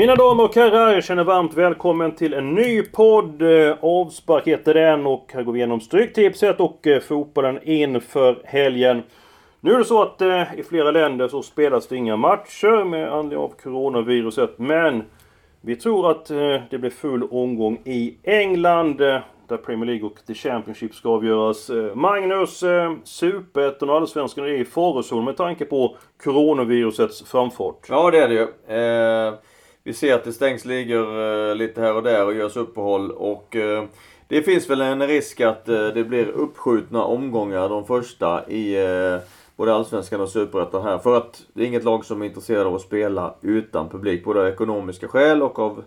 Mina damer och herrar, jag känner varmt välkommen till en ny podd. Eh, avspark heter den och här går vi igenom Stryktipset och eh, fotbollen inför helgen. Nu är det så att eh, i flera länder så spelas det inga matcher med anledning av coronaviruset. Men vi tror att eh, det blir full omgång i England. Där Premier League och The Championship ska avgöras. Magnus, Superettan och Allsvenskan är i farozon med tanke på coronavirusets framfart. Ja det är det ju. Vi ser att det stängs ligor eh, lite här och där och görs uppehåll och eh, det finns väl en risk att eh, det blir uppskjutna omgångar de första i både Allsvenskan och Superettan här. För att det är inget lag som är intresserade av att spela utan publik. Både av ekonomiska skäl och av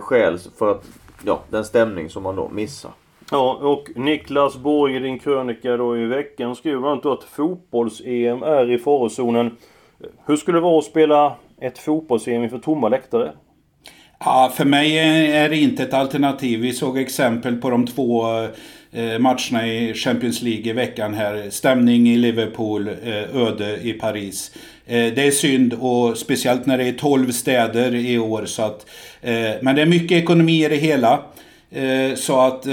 skäl för att, ja, den stämning som man då missar. Ja, och Niklas Borg i din krönika då i veckan skriver bland annat att fotbolls-EM är i farozonen. Hur skulle det vara att spela ett fotbolls-VM inför tomma läktare? Ja, för mig är det inte ett alternativ. Vi såg exempel på de två eh, matcherna i Champions League i veckan här. Stämning i Liverpool, eh, öde i Paris. Eh, det är synd och speciellt när det är 12 städer i år. Så att, men det är mycket ekonomi i det hela. Så att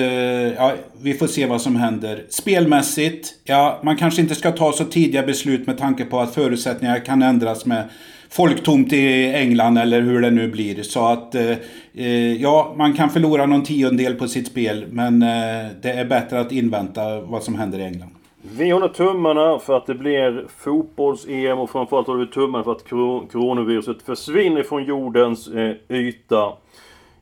ja, vi får se vad som händer. Spelmässigt, ja man kanske inte ska ta så tidiga beslut med tanke på att förutsättningar kan ändras med folktomt i England eller hur det nu blir. Så att eh, eh, ja, man kan förlora någon tiondel på sitt spel men eh, det är bättre att invänta vad som händer i England. Vi håller tummarna för att det blir fotbolls-EM och framförallt håller vi tummarna för att coronaviruset försvinner från jordens eh, yta.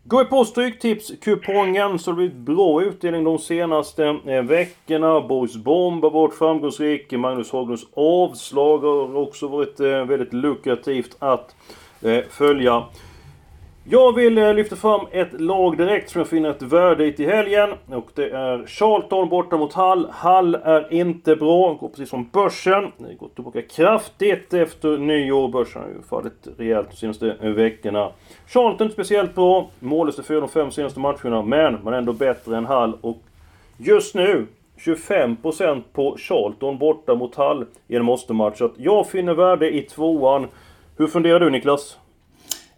Går vi på Stryktipskupongen så har det blivit bra utdelning de senaste eh, veckorna. Boris Bomb har varit framgångsrik. Magnus Haglunds avslag har också varit eh, väldigt lukrativt att eh, följa. Jag vill eh, lyfta fram ett lag direkt som jag finner ett värde i till helgen. Och det är Charlton borta mot Hall. Hall är inte bra, går precis som börsen. Det går tillbaka kraftigt efter nyår. Börsen har ju fallit rejält de senaste veckorna. Charlton inte speciellt bra. Mållös de fyra de fem senaste matcherna, men man är ändå bättre än Hall. Och just nu 25% på Charlton borta mot Hall i en måste-match. Så att jag finner värde i tvåan. Hur funderar du Niklas?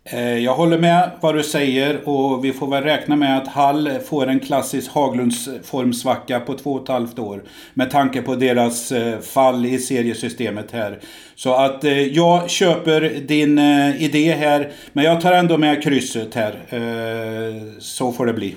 Eh, jag håller med vad du säger och vi får väl räkna med att Hall får en klassisk Haglundsformsvacka på två och ett halvt år. Med tanke på deras eh, fall i seriesystemet här. Så att eh, jag köper din idé här, men jag tar ändå med krysset här. Så får det bli.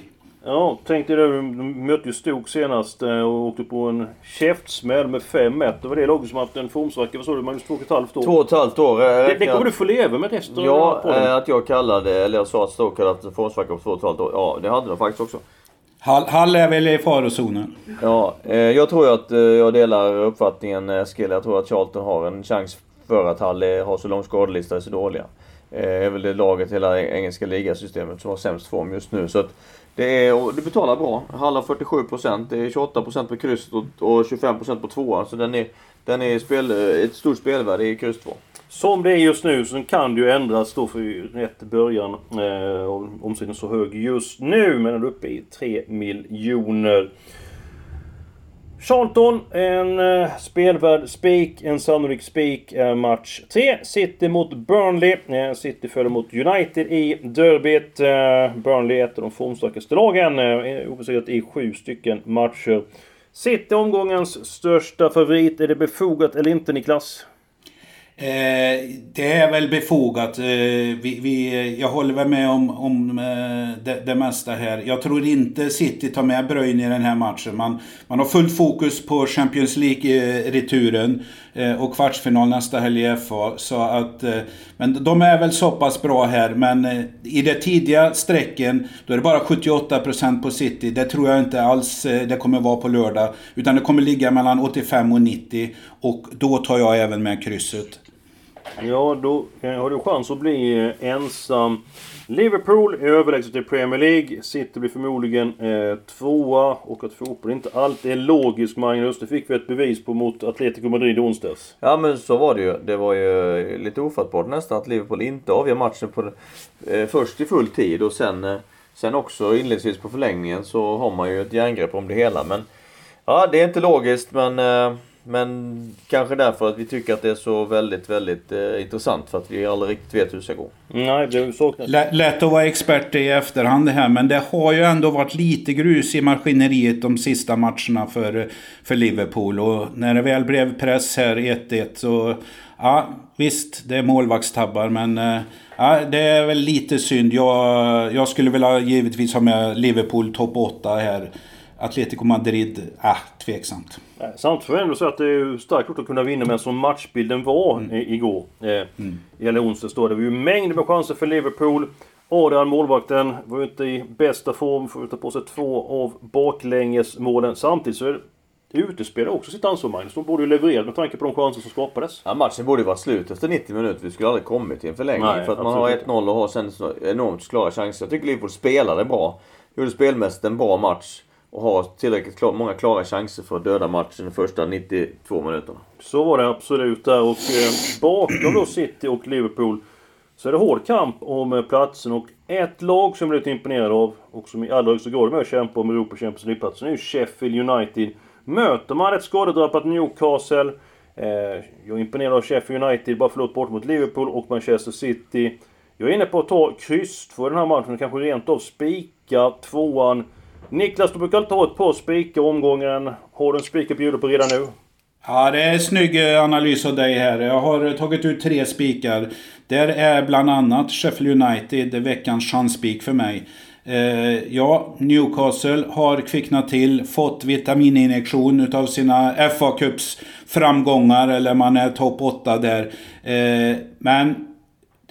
Ja, tänkte du, de mötte ju Stok senast eh, och åkte på en käftsmäll med 5-1. Det var det laget som haft en formsvacka, vad sa du Magnus, två och ett halvt år? Två och ett halvt år. Det, det kommer du få leva med resten Ja, eh, att jag kallade, eller jag sa att Stoke hade haft en formsvacka på två och ett halvt år. Ja, det hade de faktiskt också. Hall, Hall är väl i farozonen? Ja, eh, jag tror att jag delar uppfattningen Eskil. Jag tror att Charlton har en chans för att Hall har så lång skadelista och är så dåliga. Det är väl det laget i hela engelska ligasystemet som har sämst form just nu. Så att det är, du betalar bra. Hall 47%, det är 28% på krysset och, och 25% på tvåan. Så den är, den är spel, ett stort spelvärde i kryss 2. Som det är just nu så kan det ju ändras då för rätt början. Eh, omsättningen så hög just nu men den är uppe i 3 miljoner. Charlton, en eh, spelvärd spik, en sannolik spik eh, match 3. City mot Burnley. Eh, City följer mot United i derbyt. Eh, Burnley är ett av de formstarkaste lagen. Eh, obesegrat i sju stycken matcher. City omgångens största favorit. Är det befogat eller inte Niklas? Eh, det är väl befogat. Eh, vi, vi, jag håller väl med om, om eh, det, det, mesta här. Jag tror inte City tar med Bruyne i den här matchen. Man, man har fullt fokus på Champions League-returen eh, och kvartsfinal nästa helg i FA. Så att, eh, men de är väl så pass bra här. Men eh, i det tidiga strecken, då är det bara 78% på City. Det tror jag inte alls det kommer vara på lördag. Utan det kommer ligga mellan 85 och 90. Och då tar jag även med krysset. Ja, då eh, har du chans att bli eh, ensam. Liverpool är överlägset i Premier League. City blir förmodligen eh, tvåa. Och att fotboll inte alltid är logisk, Magnus. Det fick vi ett bevis på mot Atletico Madrid i onsdags. Ja, men så var det ju. Det var ju eh, lite ofattbart nästan att Liverpool inte avgör matchen på, eh, först i full tid och sen, eh, sen också inledningsvis på förlängningen så har man ju ett järngrepp om det hela. Men ja, det är inte logiskt men eh, men kanske därför att vi tycker att det är så väldigt, väldigt eh, intressant för att vi aldrig riktigt vet hur det ska gå. Nej, det saknas. Lätt att vara expert i efterhand det här, men det har ju ändå varit lite grus i maskineriet de sista matcherna för, för Liverpool. Och när det väl blev press här 1-1 så... Ja, visst, det är målvaktstabbar, men... Eh, ja, det är väl lite synd. Jag, jag skulle vilja givetvis ha med Liverpool topp 8 här. Atletico Madrid, ah, tveksamt. Samtidigt får jag ändå säga att det är starkt gjort att kunna vinna med som matchbilden var mm. igår. Eh, mm. Eller onsdags då. Det var ju mängder med chanser för Liverpool. Adrian, målvakten, var ju inte i bästa form. Får ta på sig två av baklängesmålen. Samtidigt så är det utespelare också sitt ansvar Magnus. De borde ju leverera med tanke på de chanser som skapades. Ja, matchen borde ju varit slut efter 90 minuter. Vi skulle aldrig kommit till en förlängning. Nej, för att man har 1-0 och har sen enormt klara chanser. Jag tycker Liverpool spelade bra. Gjorde spelmässigt en bra match och har tillräckligt klar, många klara chanser för att döda matchen de första 92 minuterna. Så var det absolut där och eh, bakom då City och Liverpool så är det hård kamp om eh, platsen och ett lag som jag blivit imponerad av och som i allra högsta grad är med och kämpar om Europa Champions League-platsen är ju Sheffield United. Möter man ett skadedrabbat Newcastle eh, jag är imponerad av Sheffield United, bara förlåt bort mot Liverpool och Manchester City. Jag är inne på att ta kryss för den här matchen och kanske rent av spika tvåan Niklas, du brukar alltid ha ett par spikar omgången. Har du en spik att bjuda på redan nu? Ja, det är snygg eh, analys av dig här. Jag har eh, tagit ut tre spikar. Där är bland annat Sheffield United eh, veckans chansspik för mig. Eh, ja, Newcastle har kvicknat till, fått vitamininjektion utav sina FA Cups framgångar, eller man är topp 8 där. Eh, men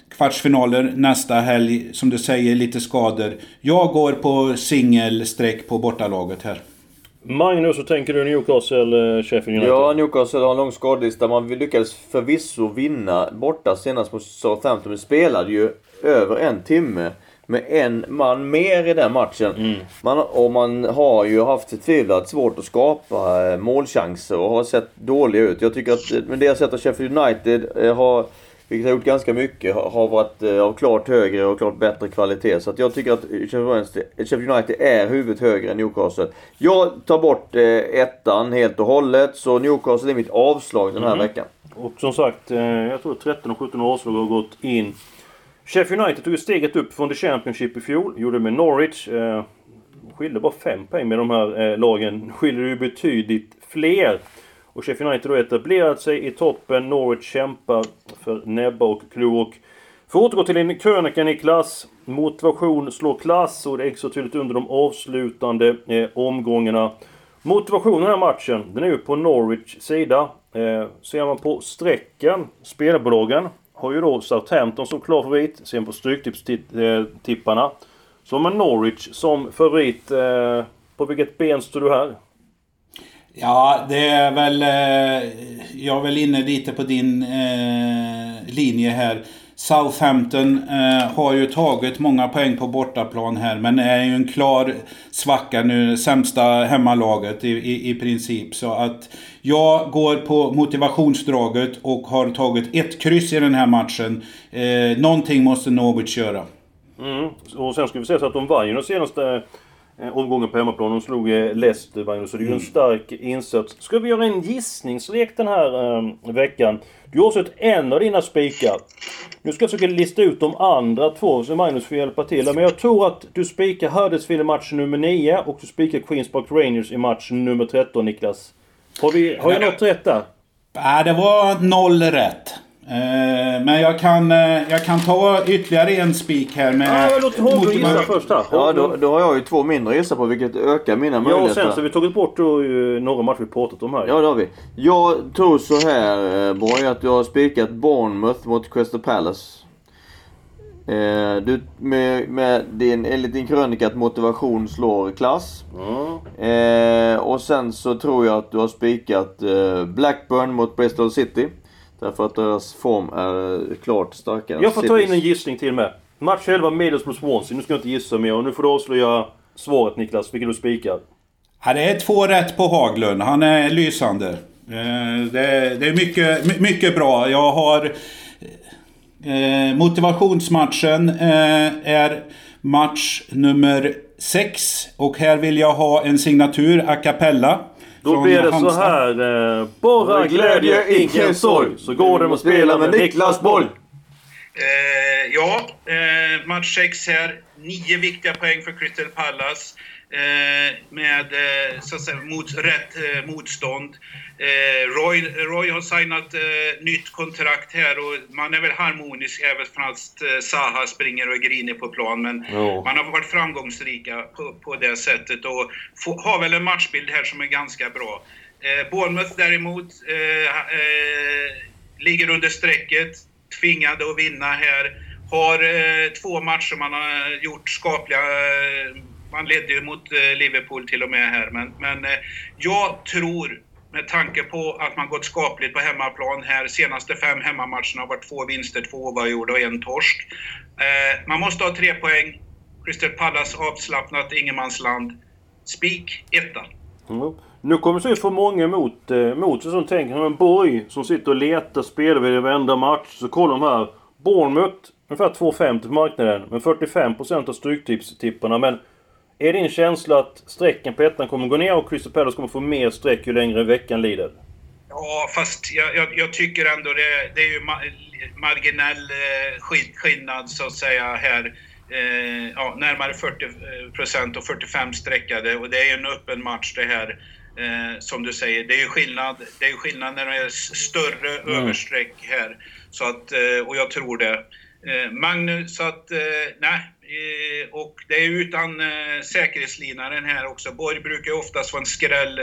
kvartsfinaler nästa helg. Som du säger, lite skador. Jag går på singelsträck på bortalaget här. Magnus, hur tänker du Newcastle, eh, Sheffield United? Ja, Newcastle har en lång skadelista. Man lyckades förvisso vinna borta senast mot Southampton. Men spelade ju över en timme med en man mer i den matchen. Mm. Man, och man har ju haft förtvivlat svårt att skapa eh, målchanser och har sett dålig ut. Jag tycker att med det jag sett av Sheffield United eh, har vilket har gjort ganska mycket, har varit eh, av klart högre och klart bättre kvalitet. Så jag tycker att Sheffield United är huvudet högre än Newcastle. Jag tar bort eh, ettan helt och hållet, så Newcastle är mitt avslag den här mm. veckan. Och som sagt, eh, jag tror 13 och 17 avslag har gått in. Sheffield United tog steget upp från The Championship i fjol, gjorde det med Norwich. Skilde bara 5 poäng med de här lagen. Skiljer ju betydligt fler. Och Sheffield United har etablerat sig i toppen. Norwich kämpar för näbba och klor. För att återgå till din krönika Niklas. Motivation slår klass och det är extra tydligt under de avslutande eh, omgångarna. Motivationen i den här matchen, den är ju på Norwich sida. Eh, ser man på strecken, spelbolagen har ju då Southampton som klar favorit. Ser man på Stryktipstipparna eh, så har man Norwich som favorit. Eh, på vilket ben står du här? Ja, det är väl... Eh, jag är väl inne lite på din eh, linje här. Southampton eh, har ju tagit många poäng på bortaplan här men är ju en klar svacka nu. Sämsta hemmalaget i, i, i princip. Så att jag går på motivationsdraget och har tagit ett kryss i den här matchen. Eh, någonting måste Norwich göra. Mm. Och sen ska vi säga så att de vann ju de senaste Eh, omgången på hemmaplan. De slog eh, Leicester, Magnus. Så det är ju en mm. stark insats. Ska vi göra en gissningslek den här eh, veckan? Du har avsett en av dina spikar. Nu ska jag försöka lista ut de andra två, så Magnus får hjälpa till. Men jag tror att du spikar Huddersfield i match nummer 9 och du spikar Queens Park Rangers i match nummer 13, Niklas. Har, vi, har jag något rätt där? Nej, det var noll rätt. Eh, men jag kan, eh, jag kan ta ytterligare en spik här med... Ja, låt Holmgren gissa först här. Ja, då, då har jag ju två mindre att gissa på vilket ökar mina möjligheter. Ja, och sen så har vi tagit bort då, några matcher vi pratat om här. Ja, det har vi. Jag tror så här, eh, Borg, att du har spikat Bournemouth mot Crystal Palace. Eh, du, med, med din, enligt din krönika att motivation slår klass. Mm. Eh, och sen så tror jag att du har spikat eh, Blackburn mot Bristol City. Därför att deras form är klart starkare Jag får ta in en gissning till med. Match 11, Middlesbrough Swansea. Nu ska jag inte gissa mer och nu får du avslöja svaret Niklas, vilket du spikar. Ja, det är två rätt på Haglund. Han är lysande. Eh, det, är mycket, mycket bra. Jag har... Eh, motivationsmatchen eh, är match nummer 6. Och här vill jag ha en signatur a cappella. Då blir det så här. Eh, bara glädje, ingen sorg. Så går det att spela med Niklas Boll. Eh, ja, eh, match 6 här. Nio viktiga poäng för Crystal Palace. Eh, med eh, så att säga, mot, rätt eh, motstånd. Roy, Roy har signat nytt kontrakt här och man är väl harmonisk även fast Saha springer och är grinig på plan. Men oh. man har varit framgångsrika på, på det sättet och få, har väl en matchbild här som är ganska bra. Bournemouth däremot ligger under strecket, tvingade att vinna här. Har eh, två matcher man har gjort skapliga eh, man ledde ju mot eh, Liverpool till och med här. Men, men eh, jag tror, med tanke på att man gått skapligt på hemmaplan här, senaste fem hemmamatcherna har varit två vinster, två oavgjorda och en torsk. Eh, man måste ha tre poäng. Crystal Palace avslappnat, ingenmansland. Spik, etta. Mm. Nu kommer det få många emot, eh, emot sig som tänker, en Borg som sitter och letar spelare vid varenda match. Så kollar de här. Bournemouth, ungefär 2,50 på marknaden. Men 45% av stryktipstipparna. Men är din känsla att strecken på ettan kommer gå ner och Crystal Palace kommer få mer streck ju längre veckan lider? Ja, fast jag, jag, jag tycker ändå det, det är ju ma marginell eh, skillnad så att säga här. Eh, ja, närmare 40% och 45 streckade och det är en öppen match det här. Eh, som du säger, det är ju skillnad, det är skillnad när det är större mm. översträck här. Så att, eh, och jag tror det. Eh, Magnus, så att eh, nej, Eh, och det är utan säkerhetslinaren här också. Borg brukar ju oftast vara en skräll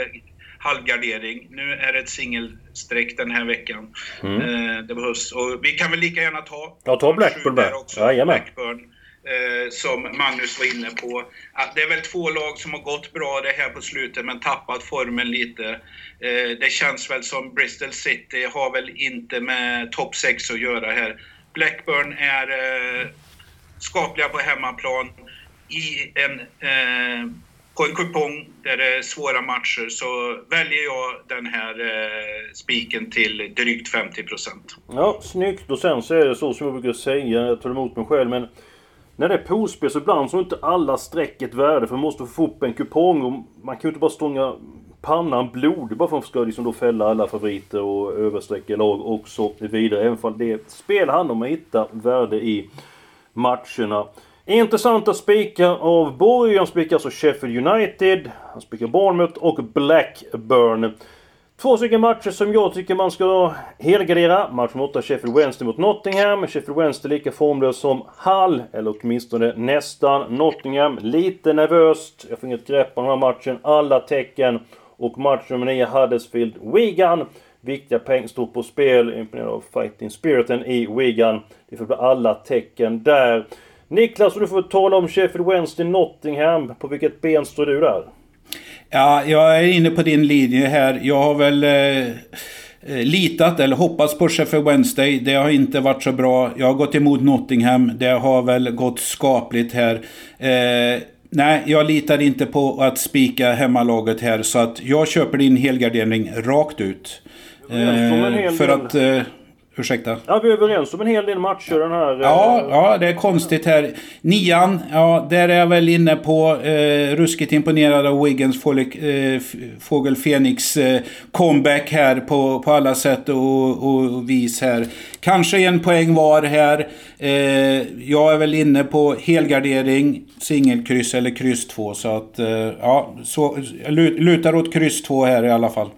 halvgardering. Nu är det ett singelstreck den här veckan. Mm. Det behövs. Och vi kan väl lika gärna ta... Ja, ta Blackburn där. Också. Jajamän. Blackburn. Eh, som Magnus var inne på. Att det är väl två lag som har gått bra det här på slutet men tappat formen lite. Eh, det känns väl som Bristol City har väl inte med topp 6 att göra här. Blackburn är eh, skapliga på hemmaplan i en, eh, på en kupong där det är svåra matcher så väljer jag den här eh, spiken till drygt 50% Ja, snyggt. Och sen så är det så som jag brukar säga, jag tar emot mig själv, men när det är påspel så ibland så är inte alla streck ett värde för man måste få upp en kupong och man kan ju inte bara stånga pannan blod bara för att ska liksom då fälla alla favoriter och översträcka lag och så vidare. Även om det är ett spel handlar om att hitta värde i matcherna. Intressanta spikar av Borg. Han spikar alltså Sheffield United. Han spikar Bournemouth och Blackburn. Två stycken matcher som jag tycker man ska helgardera. Match mot 8 Sheffield Wednesday mot Nottingham. Sheffield Wednesday lika formlös som Hall, eller åtminstone nästan. Nottingham lite nervöst. Jag får inget grepp om den här matchen. Alla tecken. Och match nummer 9 Huddersfield Wigan. Viktiga poäng står på spel. Imponerad av fighting spiriten i Wigan. Det får bli alla tecken där. Niklas, du får tala om Sheffield Wednesday Nottingham. På vilket ben står du där? Ja, jag är inne på din linje här. Jag har väl eh, eh litat eller hoppats på Sheffield Wednesday. Det har inte varit så bra. Jag har gått emot Nottingham. Det har väl gått skapligt här. Eh, nej, jag litar inte på att spika hemmalaget här. Så att jag köper din helgardering rakt ut. Eh, för att... Eh, ursäkta? Ja, vi är överens om en hel del matcher den här... Ja, eh, ja det är konstigt här. Nian, ja, där är jag väl inne på eh, ruskigt imponerad av Wiggins fågel, eh, fågel Fenix eh, comeback här på, på alla sätt och, och vis här. Kanske en poäng var här. Eh, jag är väl inne på helgardering, singelkryss eller kryss 2. Så att, ja, så, lutar åt kryss 2 här i alla fall.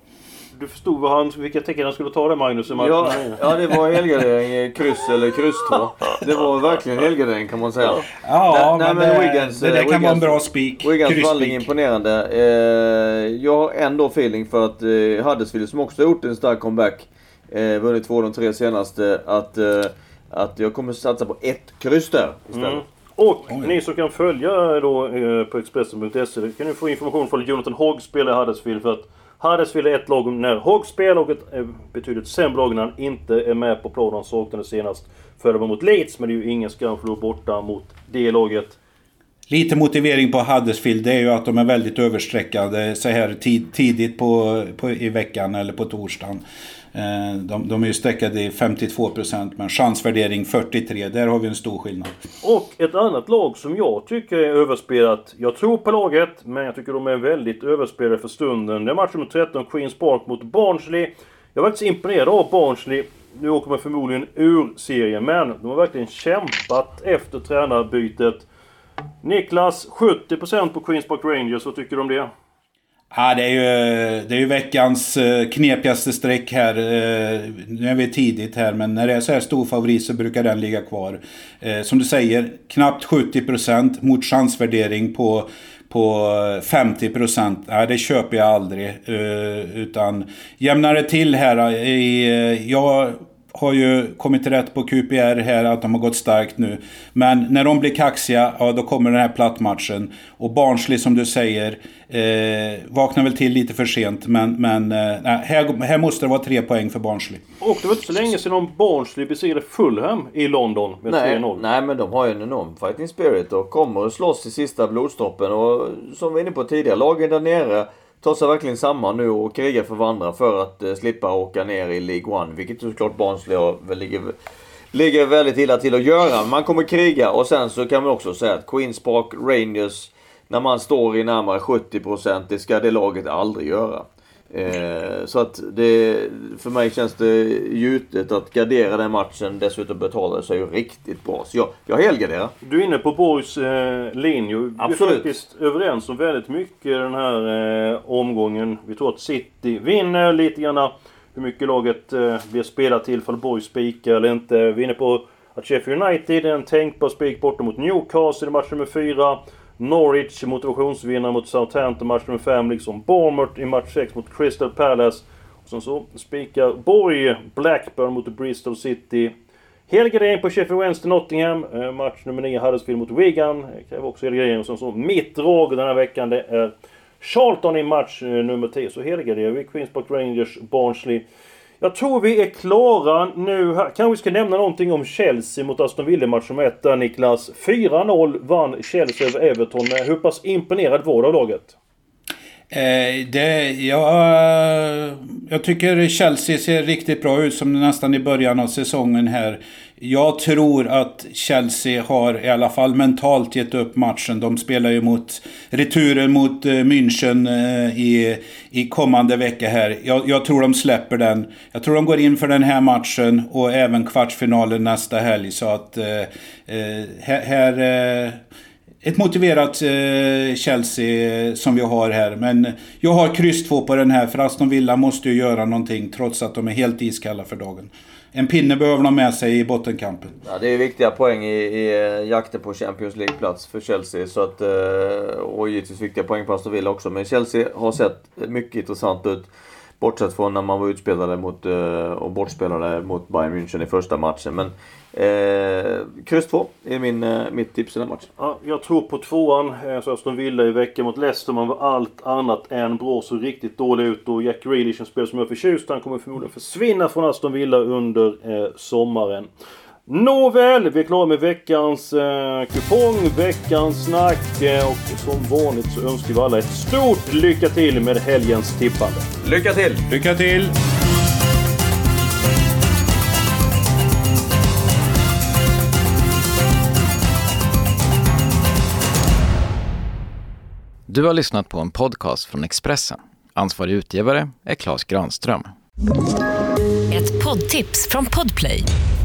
Du förstod vad han, vilka tecken han skulle ta det Magnus? Ja, ja, det var helgardering, kryss eller kryss 2. Det var verkligen helgardering kan man säga. Ja, nej, men, men Wiggins, det, det kan Wiggins, vara en bra spik. Wiggins vandring imponerande. Eh, jag har ändå feeling för att eh, Huddersfield som också gjort en stark comeback, eh, vunnit två av de tre senaste, att, eh, att jag kommer satsa på ett kryss där istället. Mm. Och Oj. ni som kan följa då eh, på Expressen.se kan ni få information från Jonathan Hogg spelar i Huddersfield för att Huddersfield är ett lag när Hogg spelar och ett eh, betydligt sämre lag när han inte är med på planen. Han saknade senast för det var mot Leeds, men det är ju ingen skam förlora borta mot det laget. Lite motivering på Huddersfield det är ju att de är väldigt överstreckade så här tid, tidigt på, på, i veckan eller på torsdagen. Eh, de, de är ju streckade i 52% men chansvärdering 43. Där har vi en stor skillnad. Och ett annat lag som jag tycker är överspelat. Jag tror på laget, men jag tycker de är väldigt överspelade för stunden. Det är match nummer 13, Queens Park mot Barnsley. Jag var faktiskt imponerad av Barnsley. Nu åker man förmodligen ur serien, men de har verkligen kämpat efter tränarbytet. Niklas, 70% på Queens Park Rangers. Vad tycker du om det? Ja, det är ju, det är ju veckans eh, knepigaste streck här. Eh, nu är vi tidigt här, men när det är så här stor favorit så brukar den ligga kvar. Eh, som du säger, knappt 70% mot chansvärdering på på 50 procent. Nej, det köper jag aldrig. utan jämnar det till här. jag har ju kommit till rätt på QPR här, att de har gått starkt nu. Men när de blir kaxiga, ja då kommer den här plattmatchen. Och Barnsley som du säger, eh, vaknar väl till lite för sent. Men, men eh, här, här måste det vara tre poäng för Barnsley. Och det var inte så länge sedan Barnsley besegrade Fulham i London med 3-0. Nej, men de har ju en enorm fighting spirit och kommer att slåss i sista blodstoppen. Och som vi var inne på tidigare, lagen där nere tar sig verkligen samman nu och krigar för varandra för att eh, slippa åka ner i League One. Vilket såklart Barnsley väl ligger, ligger väldigt illa till att göra. Man kommer kriga och sen så kan man också säga att Queens Park Rangers när man står i närmare 70% det ska det laget aldrig göra. Eh, så att det, för mig känns det gjutet att gardera den matchen. Dessutom betalar det sig ju riktigt bra. Så jag, jag helgarderar. Du är inne på Borgs eh, linje. Absolut. Vi är faktiskt överens om väldigt mycket den här eh, omgången. Vi tror att City vinner lite grann hur mycket laget eh, blir spelat till. Ifall Borg spikar eller inte. Vi är inne på att Sheffield United är en tänkbar spik borta mot Newcastle i match nummer 4. Norwich motivationsvinnare mot Southampton match nummer 5, liksom Bournemouth i match 6 mot Crystal Palace. Och sen så spikar Borg Blackburn mot Bristol City. Helgardering på Sheffield Wednesday Nottingham. Eh, match nummer 9 Huddersfield mot Wigan. Kräver också helgardering. Och sen så mitt drag den här veckan det är Charlton i match eh, nummer 10. Så helgarderar vi Queens Park Rangers, Barnsley. Jag tror vi är klara nu här. Kanske vi ska nämna någonting om Chelsea mot Aston Villa match som 1 där Niklas. 4-0 vann Chelsea över Everton. Eh, hur pass imponerad var du av laget? Eh, det, ja, eh, jag tycker Chelsea ser riktigt bra ut som nästan i början av säsongen här. Jag tror att Chelsea har i alla fall mentalt gett upp matchen. De spelar ju mot returen mot eh, München eh, i, i kommande vecka här. Jag, jag, tror de släpper den. Jag tror de går in för den här matchen och även kvartsfinalen nästa helg. Så att eh, eh här... Eh, ett motiverat eh, Chelsea som vi har här. Men jag har kryss 2 på den här för Aston Villa måste ju göra någonting trots att de är helt iskalla för dagen. En pinne behöver de med sig i bottenkampen. Ja, det är viktiga poäng i, i eh, jakten på Champions League-plats för Chelsea. Så att, eh, och givetvis viktiga poäng på Aston Villa också. Men Chelsea har sett mycket intressant ut. Bortsett från när man var utspelade mot, eh, och bortspelade mot Bayern München i första matchen. Men Eh, kryss 2 är min, eh, mitt tips i den matchen. Ja, jag tror på tvåan. Eh, så Aston Villa i veckan mot Leicester. Man var allt annat än bra. Så riktigt dålig ut. Och Jack Grealish, en spelare som jag är förtjust Han kommer förmodligen försvinna från Aston Villa under eh, sommaren. Nåväl, vi är klara med veckans eh, kupong, veckans snack eh, och som vanligt så önskar vi alla ett stort lycka till med helgens tippande. Lycka till! Lycka till! Du har lyssnat på en podcast från Expressen. Ansvarig utgivare är Klas Granström. Ett poddtips från Podplay.